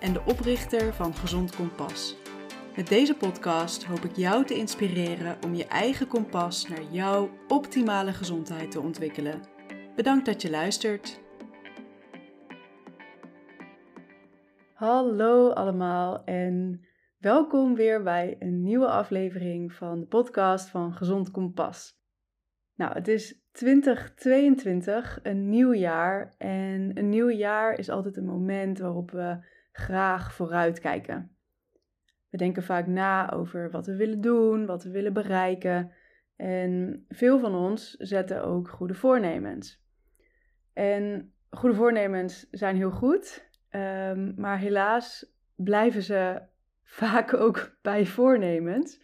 en de oprichter van Gezond Kompas. Met deze podcast hoop ik jou te inspireren om je eigen kompas naar jouw optimale gezondheid te ontwikkelen. Bedankt dat je luistert. Hallo allemaal en welkom weer bij een nieuwe aflevering van de podcast van Gezond Kompas. Nou, het is 2022, een nieuw jaar. En een nieuw jaar is altijd een moment waarop we graag vooruitkijken. We denken vaak na over wat we willen doen, wat we willen bereiken. En veel van ons zetten ook goede voornemens. En goede voornemens zijn heel goed, um, maar helaas blijven ze vaak ook bij voornemens.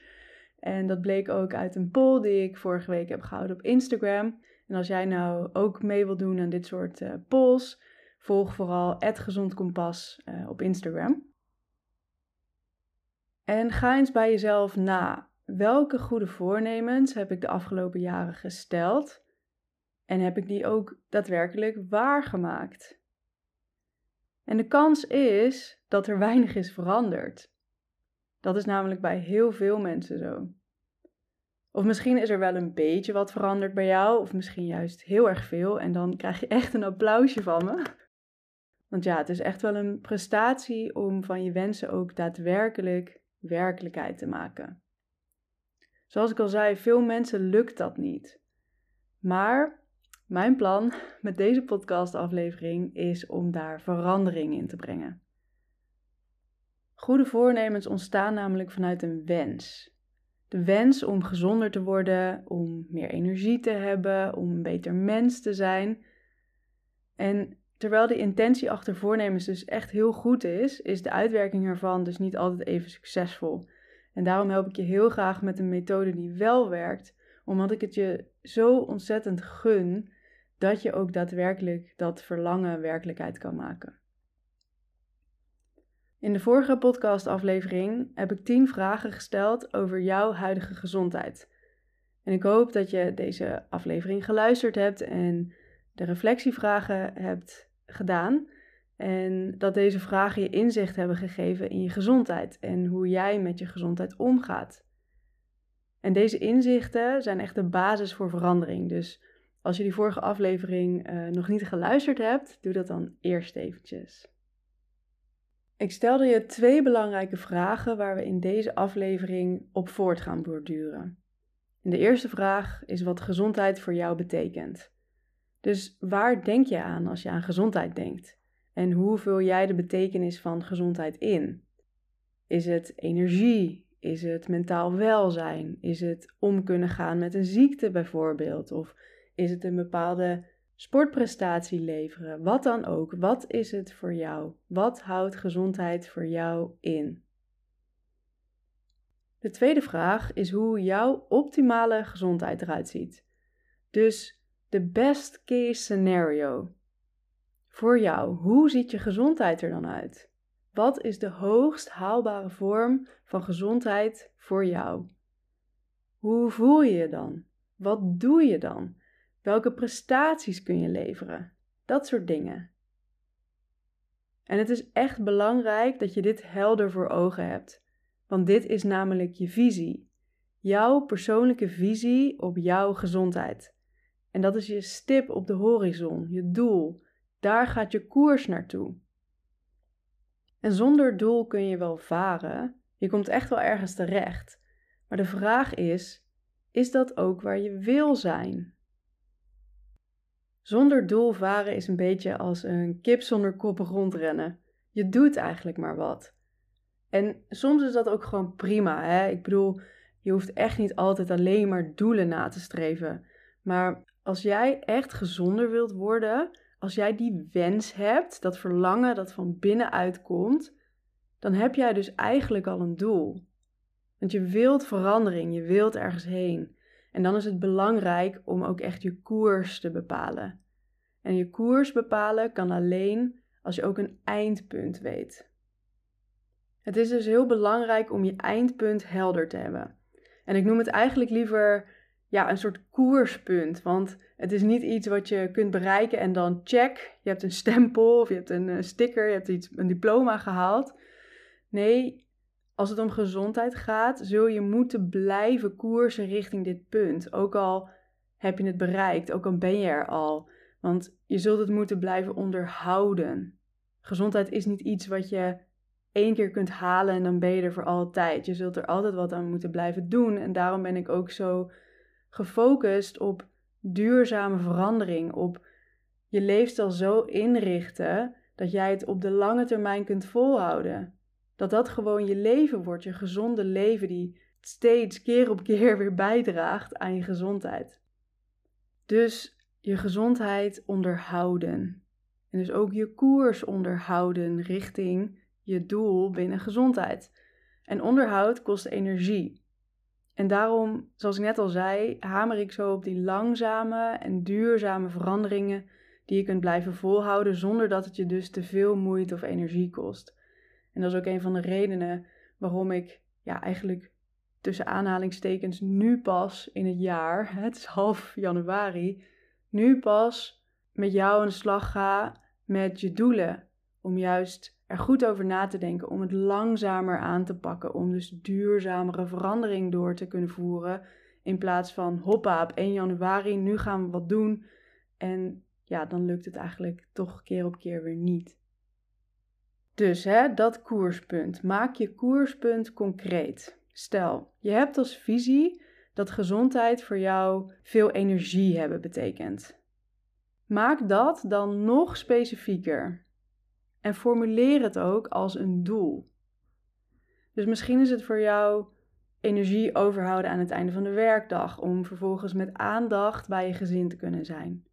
En dat bleek ook uit een poll die ik vorige week heb gehouden op Instagram. En als jij nou ook mee wilt doen aan dit soort uh, polls, volg vooral @gezondkompas uh, op Instagram. En ga eens bij jezelf na. Welke goede voornemens heb ik de afgelopen jaren gesteld? En heb ik die ook daadwerkelijk waargemaakt? En de kans is dat er weinig is veranderd. Dat is namelijk bij heel veel mensen zo. Of misschien is er wel een beetje wat veranderd bij jou, of misschien juist heel erg veel, en dan krijg je echt een applausje van me. Want ja, het is echt wel een prestatie om van je wensen ook daadwerkelijk werkelijkheid te maken. Zoals ik al zei, veel mensen lukt dat niet. Maar mijn plan met deze podcastaflevering is om daar verandering in te brengen. Goede voornemens ontstaan namelijk vanuit een wens. De wens om gezonder te worden, om meer energie te hebben, om een beter mens te zijn. En terwijl de intentie achter voornemens dus echt heel goed is, is de uitwerking ervan dus niet altijd even succesvol. En daarom help ik je heel graag met een methode die wel werkt, omdat ik het je zo ontzettend gun dat je ook daadwerkelijk dat verlangen werkelijkheid kan maken. In de vorige podcastaflevering heb ik 10 vragen gesteld over jouw huidige gezondheid. En ik hoop dat je deze aflevering geluisterd hebt en de reflectievragen hebt gedaan. En dat deze vragen je inzicht hebben gegeven in je gezondheid en hoe jij met je gezondheid omgaat. En deze inzichten zijn echt de basis voor verandering. Dus als je die vorige aflevering uh, nog niet geluisterd hebt, doe dat dan eerst eventjes. Ik stelde je twee belangrijke vragen waar we in deze aflevering op voort gaan borduren. de eerste vraag is wat gezondheid voor jou betekent. Dus waar denk je aan als je aan gezondheid denkt? En hoe vul jij de betekenis van gezondheid in? Is het energie? Is het mentaal welzijn? Is het om kunnen gaan met een ziekte bijvoorbeeld? Of is het een bepaalde sportprestatie leveren, wat dan ook. Wat is het voor jou? Wat houdt gezondheid voor jou in? De tweede vraag is hoe jouw optimale gezondheid eruit ziet. Dus de best case scenario. Voor jou, hoe ziet je gezondheid er dan uit? Wat is de hoogst haalbare vorm van gezondheid voor jou? Hoe voel je je dan? Wat doe je dan? Welke prestaties kun je leveren? Dat soort dingen. En het is echt belangrijk dat je dit helder voor ogen hebt, want dit is namelijk je visie. Jouw persoonlijke visie op jouw gezondheid. En dat is je stip op de horizon, je doel. Daar gaat je koers naartoe. En zonder doel kun je wel varen, je komt echt wel ergens terecht. Maar de vraag is: is dat ook waar je wil zijn? Zonder doel varen is een beetje als een kip zonder koppen rondrennen. Je doet eigenlijk maar wat. En soms is dat ook gewoon prima. Hè? Ik bedoel, je hoeft echt niet altijd alleen maar doelen na te streven. Maar als jij echt gezonder wilt worden, als jij die wens hebt, dat verlangen dat van binnenuit komt, dan heb jij dus eigenlijk al een doel. Want je wilt verandering, je wilt ergens heen. En dan is het belangrijk om ook echt je koers te bepalen. En je koers bepalen kan alleen als je ook een eindpunt weet. Het is dus heel belangrijk om je eindpunt helder te hebben. En ik noem het eigenlijk liever ja, een soort koerspunt. Want het is niet iets wat je kunt bereiken en dan check. Je hebt een stempel of je hebt een eh, sticker, je hebt iets, een diploma gehaald. Nee, als het om gezondheid gaat, zul je moeten blijven koersen richting dit punt. Ook al heb je het bereikt, ook al ben je er al. Want je zult het moeten blijven onderhouden. Gezondheid is niet iets wat je één keer kunt halen en dan ben je er voor altijd. Je zult er altijd wat aan moeten blijven doen. En daarom ben ik ook zo gefocust op duurzame verandering, op je leefstijl zo inrichten dat jij het op de lange termijn kunt volhouden. Dat dat gewoon je leven wordt, je gezonde leven die steeds keer op keer weer bijdraagt aan je gezondheid. Dus je gezondheid onderhouden. En dus ook je koers onderhouden richting je doel binnen gezondheid. En onderhoud kost energie. En daarom, zoals ik net al zei, hamer ik zo op die langzame en duurzame veranderingen die je kunt blijven volhouden zonder dat het je dus te veel moeite of energie kost. En dat is ook een van de redenen waarom ik ja, eigenlijk tussen aanhalingstekens nu pas in het jaar, het is half januari, nu pas met jou aan de slag ga met je doelen. Om juist er goed over na te denken, om het langzamer aan te pakken, om dus duurzamere verandering door te kunnen voeren. In plaats van hoppa, op 1 januari, nu gaan we wat doen. En ja, dan lukt het eigenlijk toch keer op keer weer niet. Dus hè, dat koerspunt. Maak je koerspunt concreet. Stel, je hebt als visie dat gezondheid voor jou veel energie hebben betekent. Maak dat dan nog specifieker. En formuleer het ook als een doel. Dus misschien is het voor jou energie overhouden aan het einde van de werkdag om vervolgens met aandacht bij je gezin te kunnen zijn.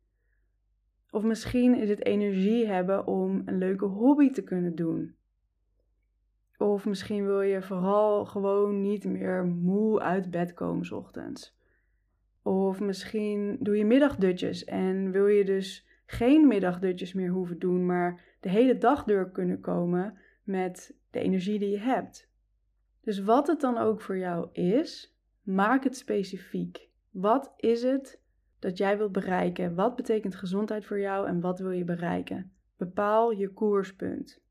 Of misschien is het energie hebben om een leuke hobby te kunnen doen. Of misschien wil je vooral gewoon niet meer moe uit bed komen s ochtends. Of misschien doe je middagdutjes en wil je dus geen middagdutjes meer hoeven doen, maar de hele dag door kunnen komen met de energie die je hebt. Dus wat het dan ook voor jou is, maak het specifiek. Wat is het dat jij wilt bereiken? Wat betekent gezondheid voor jou en wat wil je bereiken? Bepaal je koerspunt.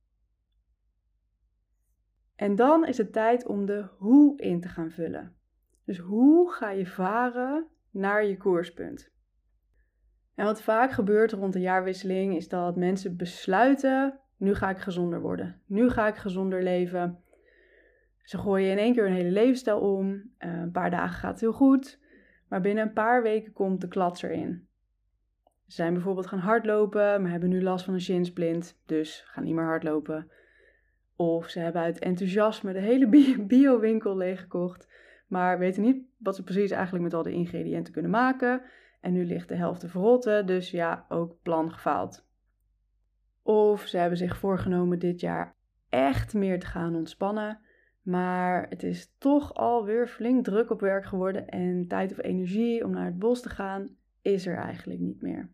En dan is het tijd om de hoe in te gaan vullen. Dus hoe ga je varen naar je koerspunt? En wat vaak gebeurt rond de jaarwisseling is dat mensen besluiten: nu ga ik gezonder worden. Nu ga ik gezonder leven. Ze gooien in één keer hun hele levensstijl om. Eh, een paar dagen gaat het heel goed. Maar binnen een paar weken komt de klats erin. Ze zijn bijvoorbeeld gaan hardlopen, maar hebben nu last van een shinsplint, dus gaan niet meer hardlopen. Of ze hebben uit enthousiasme de hele bio-winkel leeggekocht, maar weten niet wat ze precies eigenlijk met al de ingrediënten kunnen maken. En nu ligt de helft te verrotten, dus ja, ook plan gefaald. Of ze hebben zich voorgenomen dit jaar echt meer te gaan ontspannen, maar het is toch alweer flink druk op werk geworden en tijd of energie om naar het bos te gaan is er eigenlijk niet meer.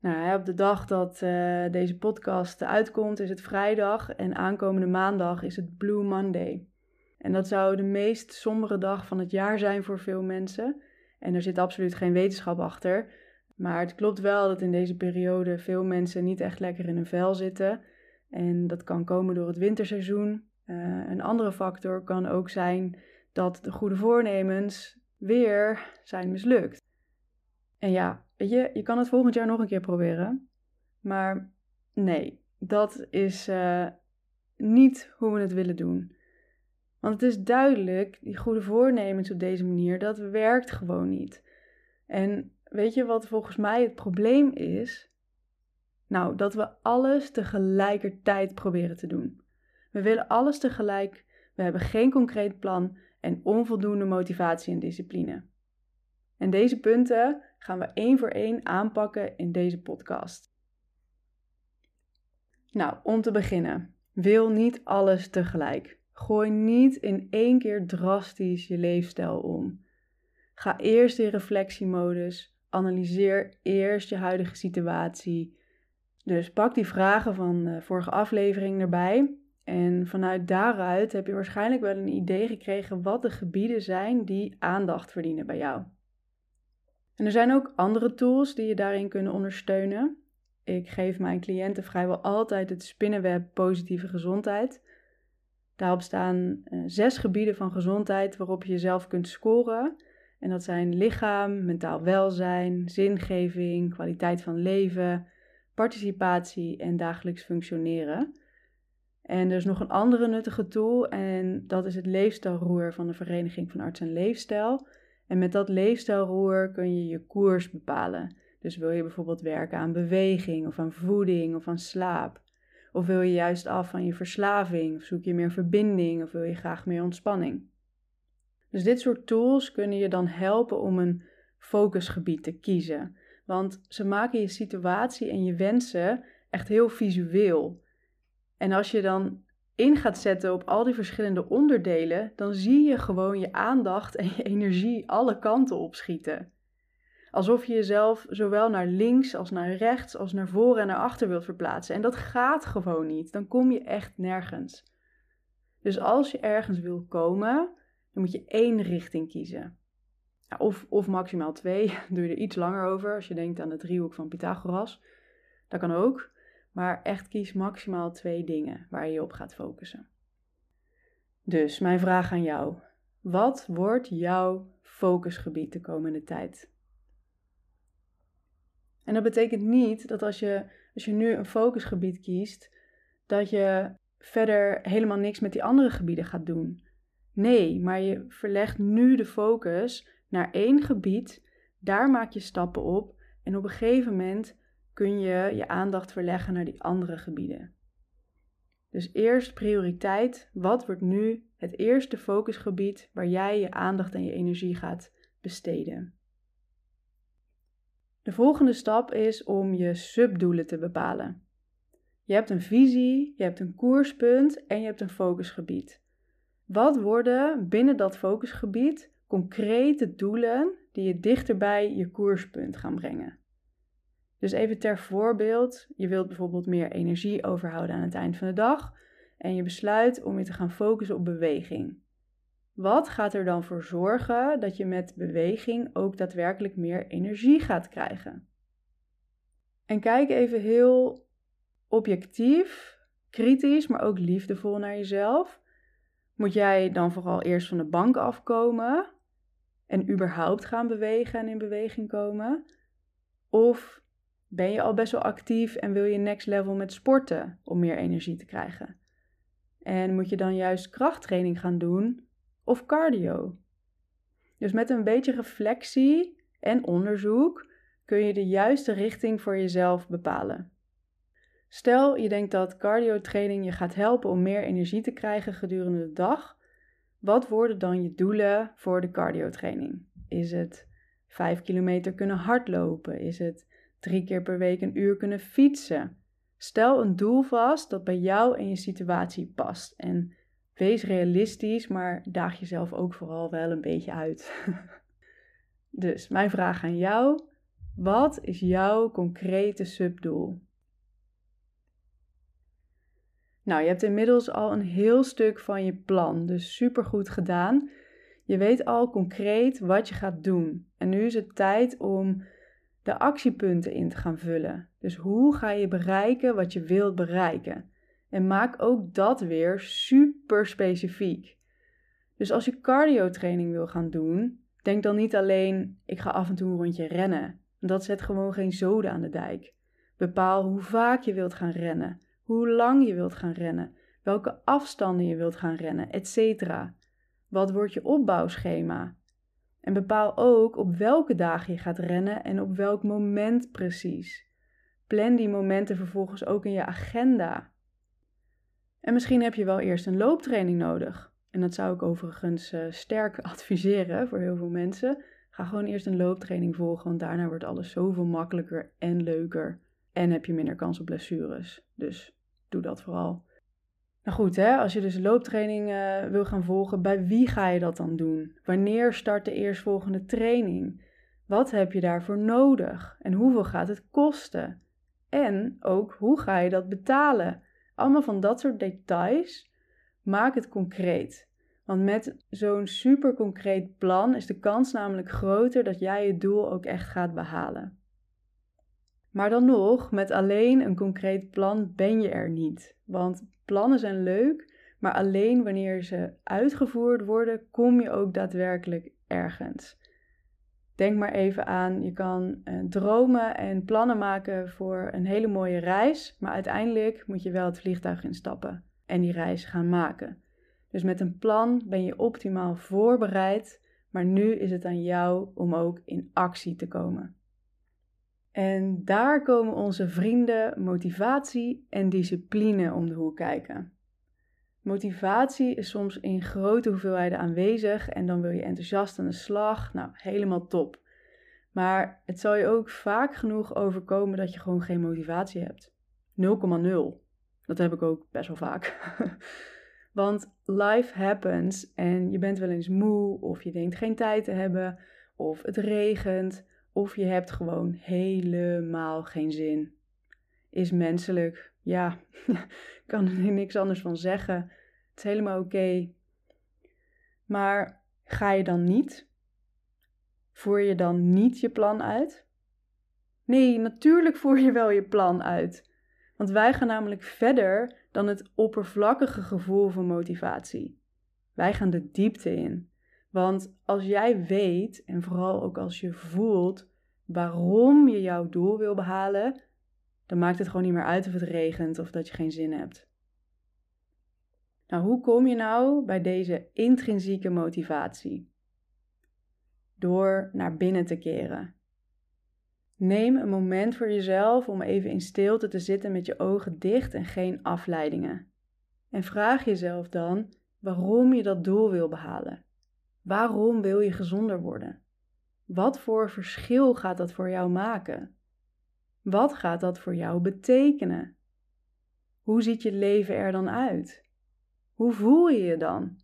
Nou, op de dag dat uh, deze podcast uitkomt is het vrijdag en aankomende maandag is het Blue Monday. En dat zou de meest sombere dag van het jaar zijn voor veel mensen. En er zit absoluut geen wetenschap achter. Maar het klopt wel dat in deze periode veel mensen niet echt lekker in hun vel zitten. En dat kan komen door het winterseizoen. Uh, een andere factor kan ook zijn dat de goede voornemens weer zijn mislukt. En ja, je, je kan het volgend jaar nog een keer proberen. Maar nee, dat is uh, niet hoe we het willen doen. Want het is duidelijk, die goede voornemens op deze manier, dat werkt gewoon niet. En weet je wat volgens mij het probleem is? Nou, dat we alles tegelijkertijd proberen te doen. We willen alles tegelijk, we hebben geen concreet plan en onvoldoende motivatie en discipline. En deze punten gaan we één voor één aanpakken in deze podcast. Nou, om te beginnen. Wil niet alles tegelijk. Gooi niet in één keer drastisch je leefstijl om. Ga eerst in reflectiemodus. Analyseer eerst je huidige situatie. Dus pak die vragen van de vorige aflevering erbij. En vanuit daaruit heb je waarschijnlijk wel een idee gekregen wat de gebieden zijn die aandacht verdienen bij jou. En er zijn ook andere tools die je daarin kunnen ondersteunen. Ik geef mijn cliënten vrijwel altijd het spinnenweb positieve gezondheid. Daarop staan uh, zes gebieden van gezondheid waarop je jezelf kunt scoren. En dat zijn lichaam, mentaal welzijn, zingeving, kwaliteit van leven, participatie en dagelijks functioneren. En er is nog een andere nuttige tool en dat is het leefstijlroer van de Vereniging van Arts en Leefstijl. En met dat leefstijlroer kun je je koers bepalen. Dus wil je bijvoorbeeld werken aan beweging of aan voeding of aan slaap? Of wil je juist af van je verslaving? Of zoek je meer verbinding? Of wil je graag meer ontspanning? Dus dit soort tools kunnen je dan helpen om een focusgebied te kiezen. Want ze maken je situatie en je wensen echt heel visueel. En als je dan in gaat zetten op al die verschillende onderdelen, dan zie je gewoon je aandacht en je energie alle kanten opschieten. Alsof je jezelf zowel naar links als naar rechts, als naar voren en naar achter wilt verplaatsen. En dat gaat gewoon niet. Dan kom je echt nergens. Dus als je ergens wil komen, dan moet je één richting kiezen. Of, of maximaal twee. Doe je er iets langer over als je denkt aan de driehoek van Pythagoras. Dat kan ook. Maar echt kies maximaal twee dingen waar je je op gaat focussen. Dus mijn vraag aan jou. Wat wordt jouw focusgebied de komende tijd? En dat betekent niet dat als je, als je nu een focusgebied kiest, dat je verder helemaal niks met die andere gebieden gaat doen. Nee, maar je verlegt nu de focus naar één gebied, daar maak je stappen op en op een gegeven moment kun je je aandacht verleggen naar die andere gebieden. Dus eerst prioriteit. Wat wordt nu het eerste focusgebied waar jij je aandacht en je energie gaat besteden? De volgende stap is om je subdoelen te bepalen. Je hebt een visie, je hebt een koerspunt en je hebt een focusgebied. Wat worden binnen dat focusgebied concrete doelen die je dichter bij je koerspunt gaan brengen? Dus even ter voorbeeld, je wilt bijvoorbeeld meer energie overhouden aan het eind van de dag en je besluit om je te gaan focussen op beweging. Wat gaat er dan voor zorgen dat je met beweging ook daadwerkelijk meer energie gaat krijgen? En kijk even heel objectief, kritisch, maar ook liefdevol naar jezelf. Moet jij dan vooral eerst van de bank afkomen en überhaupt gaan bewegen en in beweging komen? Of ben je al best wel actief en wil je next level met sporten om meer energie te krijgen? En moet je dan juist krachttraining gaan doen of cardio? Dus met een beetje reflectie en onderzoek kun je de juiste richting voor jezelf bepalen. Stel je denkt dat cardio-training je gaat helpen om meer energie te krijgen gedurende de dag. Wat worden dan je doelen voor de cardio-training? Is het 5 kilometer kunnen hardlopen? Is het drie keer per week een uur kunnen fietsen. Stel een doel vast dat bij jou en je situatie past. En wees realistisch, maar daag jezelf ook vooral wel een beetje uit. dus mijn vraag aan jou: wat is jouw concrete subdoel? Nou, je hebt inmiddels al een heel stuk van je plan, dus super goed gedaan. Je weet al concreet wat je gaat doen. En nu is het tijd om de actiepunten in te gaan vullen. Dus hoe ga je bereiken wat je wilt bereiken? En maak ook dat weer super specifiek. Dus als je cardio training wil gaan doen, denk dan niet alleen ik ga af en toe een rondje rennen. Dat zet gewoon geen zoden aan de dijk. Bepaal hoe vaak je wilt gaan rennen, hoe lang je wilt gaan rennen, welke afstanden je wilt gaan rennen, etc. Wat wordt je opbouwschema? En bepaal ook op welke dagen je gaat rennen en op welk moment precies. Plan die momenten vervolgens ook in je agenda. En misschien heb je wel eerst een looptraining nodig. En dat zou ik overigens uh, sterk adviseren voor heel veel mensen. Ga gewoon eerst een looptraining volgen, want daarna wordt alles zoveel makkelijker en leuker. En heb je minder kans op blessures. Dus doe dat vooral. Nou goed, hè, als je dus looptraining uh, wil gaan volgen, bij wie ga je dat dan doen? Wanneer start de eerstvolgende training? Wat heb je daarvoor nodig? En hoeveel gaat het kosten? En ook hoe ga je dat betalen? Allemaal van dat soort details. Maak het concreet. Want met zo'n super concreet plan is de kans namelijk groter dat jij je doel ook echt gaat behalen. Maar dan nog, met alleen een concreet plan ben je er niet. Want plannen zijn leuk, maar alleen wanneer ze uitgevoerd worden, kom je ook daadwerkelijk ergens. Denk maar even aan, je kan uh, dromen en plannen maken voor een hele mooie reis, maar uiteindelijk moet je wel het vliegtuig instappen en die reis gaan maken. Dus met een plan ben je optimaal voorbereid, maar nu is het aan jou om ook in actie te komen. En daar komen onze vrienden motivatie en discipline om de hoek kijken. Motivatie is soms in grote hoeveelheden aanwezig en dan wil je enthousiast aan de slag. Nou, helemaal top. Maar het zal je ook vaak genoeg overkomen dat je gewoon geen motivatie hebt. 0,0. Dat heb ik ook best wel vaak. Want life happens en je bent wel eens moe of je denkt geen tijd te hebben of het regent of je hebt gewoon helemaal geen zin. Is menselijk. Ja, kan er niks anders van zeggen. Is helemaal oké. Maar ga je dan niet? Voer je dan niet je plan uit? Nee, natuurlijk voer je wel je plan uit. Want wij gaan namelijk verder dan het oppervlakkige gevoel van motivatie. Wij gaan de diepte in. Want als jij weet, en vooral ook als je voelt waarom je jouw doel wil behalen, dan maakt het gewoon niet meer uit of het regent of dat je geen zin hebt. Nou, hoe kom je nou bij deze intrinsieke motivatie? Door naar binnen te keren. Neem een moment voor jezelf om even in stilte te zitten met je ogen dicht en geen afleidingen. En vraag jezelf dan waarom je dat doel wil behalen. Waarom wil je gezonder worden? Wat voor verschil gaat dat voor jou maken? Wat gaat dat voor jou betekenen? Hoe ziet je leven er dan uit? Hoe voel je je dan?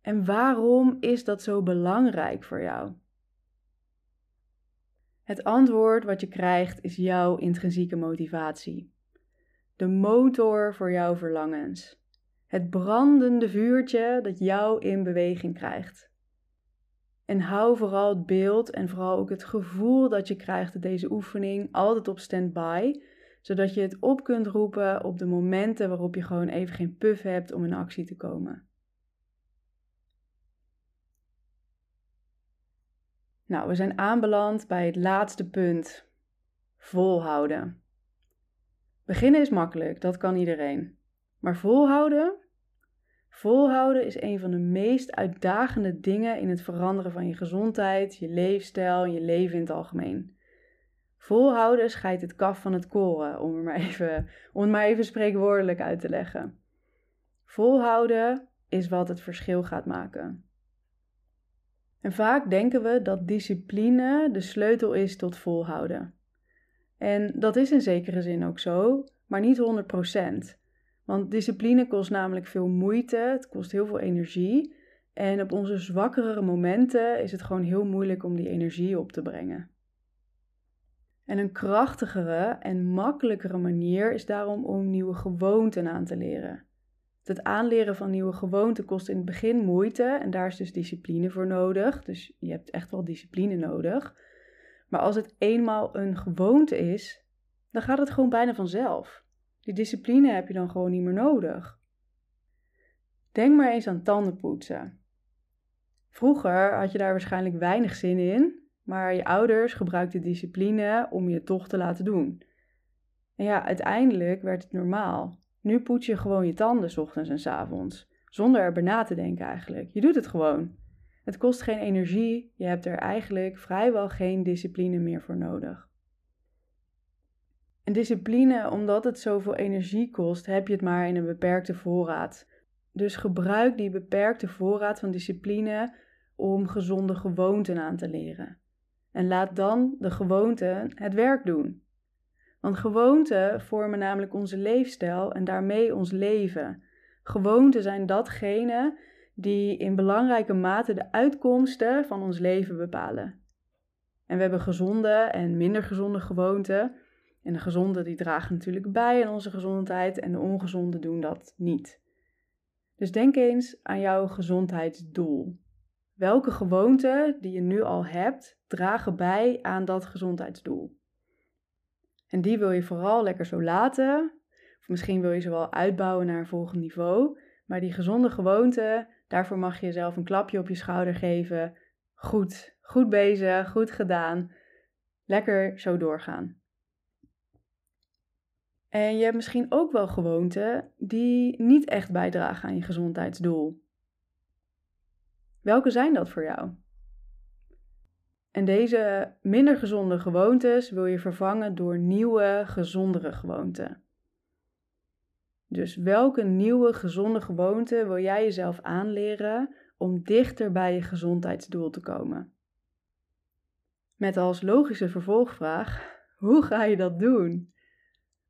En waarom is dat zo belangrijk voor jou? Het antwoord wat je krijgt is jouw intrinsieke motivatie. De motor voor jouw verlangens. Het brandende vuurtje dat jou in beweging krijgt. En hou vooral het beeld en vooral ook het gevoel dat je krijgt in deze oefening altijd op standby, zodat je het op kunt roepen op de momenten waarop je gewoon even geen puff hebt om in actie te komen. Nou, we zijn aanbeland bij het laatste punt: volhouden. Beginnen is makkelijk, dat kan iedereen. Maar volhouden? Volhouden is een van de meest uitdagende dingen in het veranderen van je gezondheid, je leefstijl en je leven in het algemeen. Volhouden scheidt het kaf van het koren, om, maar even, om het maar even spreekwoordelijk uit te leggen. Volhouden is wat het verschil gaat maken. En vaak denken we dat discipline de sleutel is tot volhouden. En dat is in zekere zin ook zo, maar niet 100%. Want discipline kost namelijk veel moeite, het kost heel veel energie. En op onze zwakkere momenten is het gewoon heel moeilijk om die energie op te brengen. En een krachtigere en makkelijkere manier is daarom om nieuwe gewoonten aan te leren. Het aanleren van nieuwe gewoonten kost in het begin moeite en daar is dus discipline voor nodig. Dus je hebt echt wel discipline nodig. Maar als het eenmaal een gewoonte is, dan gaat het gewoon bijna vanzelf. Die discipline heb je dan gewoon niet meer nodig. Denk maar eens aan tandenpoetsen. Vroeger had je daar waarschijnlijk weinig zin in, maar je ouders gebruikten discipline om je toch te laten doen. En ja, uiteindelijk werd het normaal. Nu poets je gewoon je tanden s ochtends en s avonds, zonder erbij na te denken eigenlijk. Je doet het gewoon. Het kost geen energie, je hebt er eigenlijk vrijwel geen discipline meer voor nodig. En discipline, omdat het zoveel energie kost, heb je het maar in een beperkte voorraad. Dus gebruik die beperkte voorraad van discipline om gezonde gewoonten aan te leren. En laat dan de gewoonten het werk doen. Want gewoonten vormen namelijk onze leefstijl en daarmee ons leven. Gewoonten zijn datgene die in belangrijke mate de uitkomsten van ons leven bepalen. En we hebben gezonde en minder gezonde gewoonten. En de gezonde die dragen natuurlijk bij aan onze gezondheid en de ongezonde doen dat niet. Dus denk eens aan jouw gezondheidsdoel. Welke gewoonten die je nu al hebt dragen bij aan dat gezondheidsdoel? En die wil je vooral lekker zo laten. Of misschien wil je ze wel uitbouwen naar een volgend niveau. Maar die gezonde gewoonten, daarvoor mag je jezelf een klapje op je schouder geven. Goed, goed bezig, goed gedaan. Lekker zo doorgaan. En je hebt misschien ook wel gewoonten die niet echt bijdragen aan je gezondheidsdoel. Welke zijn dat voor jou? En deze minder gezonde gewoontes wil je vervangen door nieuwe, gezondere gewoonten. Dus welke nieuwe, gezonde gewoonte wil jij jezelf aanleren om dichter bij je gezondheidsdoel te komen? Met als logische vervolgvraag: hoe ga je dat doen?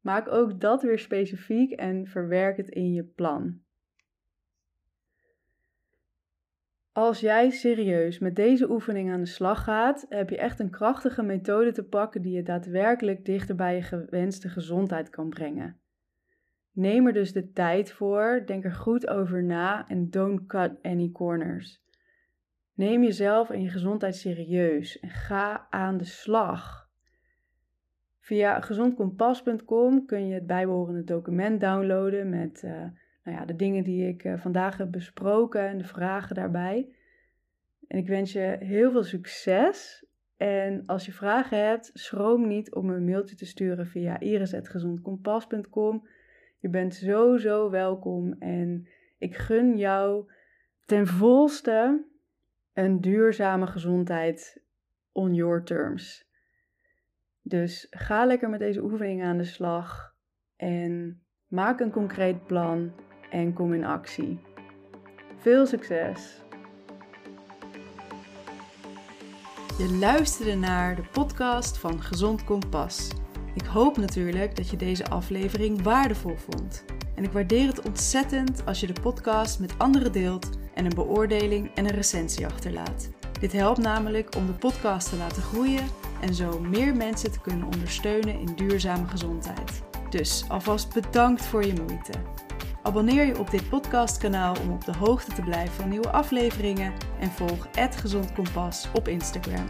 Maak ook dat weer specifiek en verwerk het in je plan. Als jij serieus met deze oefening aan de slag gaat, heb je echt een krachtige methode te pakken die je daadwerkelijk dichter bij je gewenste gezondheid kan brengen. Neem er dus de tijd voor, denk er goed over na en don't cut any corners. Neem jezelf en je gezondheid serieus en ga aan de slag. Via gezondkompas.com kun je het bijbehorende document downloaden met uh, nou ja, de dingen die ik uh, vandaag heb besproken en de vragen daarbij. En ik wens je heel veel succes. En als je vragen hebt, schroom niet om een mailtje te sturen via iris.gezondkompas.com. Je bent sowieso welkom en ik gun jou ten volste een duurzame gezondheid on your terms. Dus ga lekker met deze oefening aan de slag en maak een concreet plan en kom in actie. Veel succes! Je luisterde naar de podcast van Gezond Kompas. Ik hoop natuurlijk dat je deze aflevering waardevol vond. En ik waardeer het ontzettend als je de podcast met anderen deelt en een beoordeling en een recensie achterlaat. Dit helpt namelijk om de podcast te laten groeien en zo meer mensen te kunnen ondersteunen in duurzame gezondheid. Dus alvast bedankt voor je moeite. Abonneer je op dit podcastkanaal om op de hoogte te blijven van nieuwe afleveringen en volg Gezond Kompas op Instagram.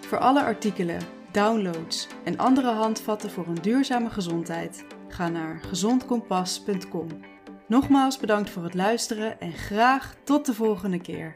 Voor alle artikelen, downloads en andere handvatten voor een duurzame gezondheid, ga naar gezondkompas.com. Nogmaals bedankt voor het luisteren en graag tot de volgende keer.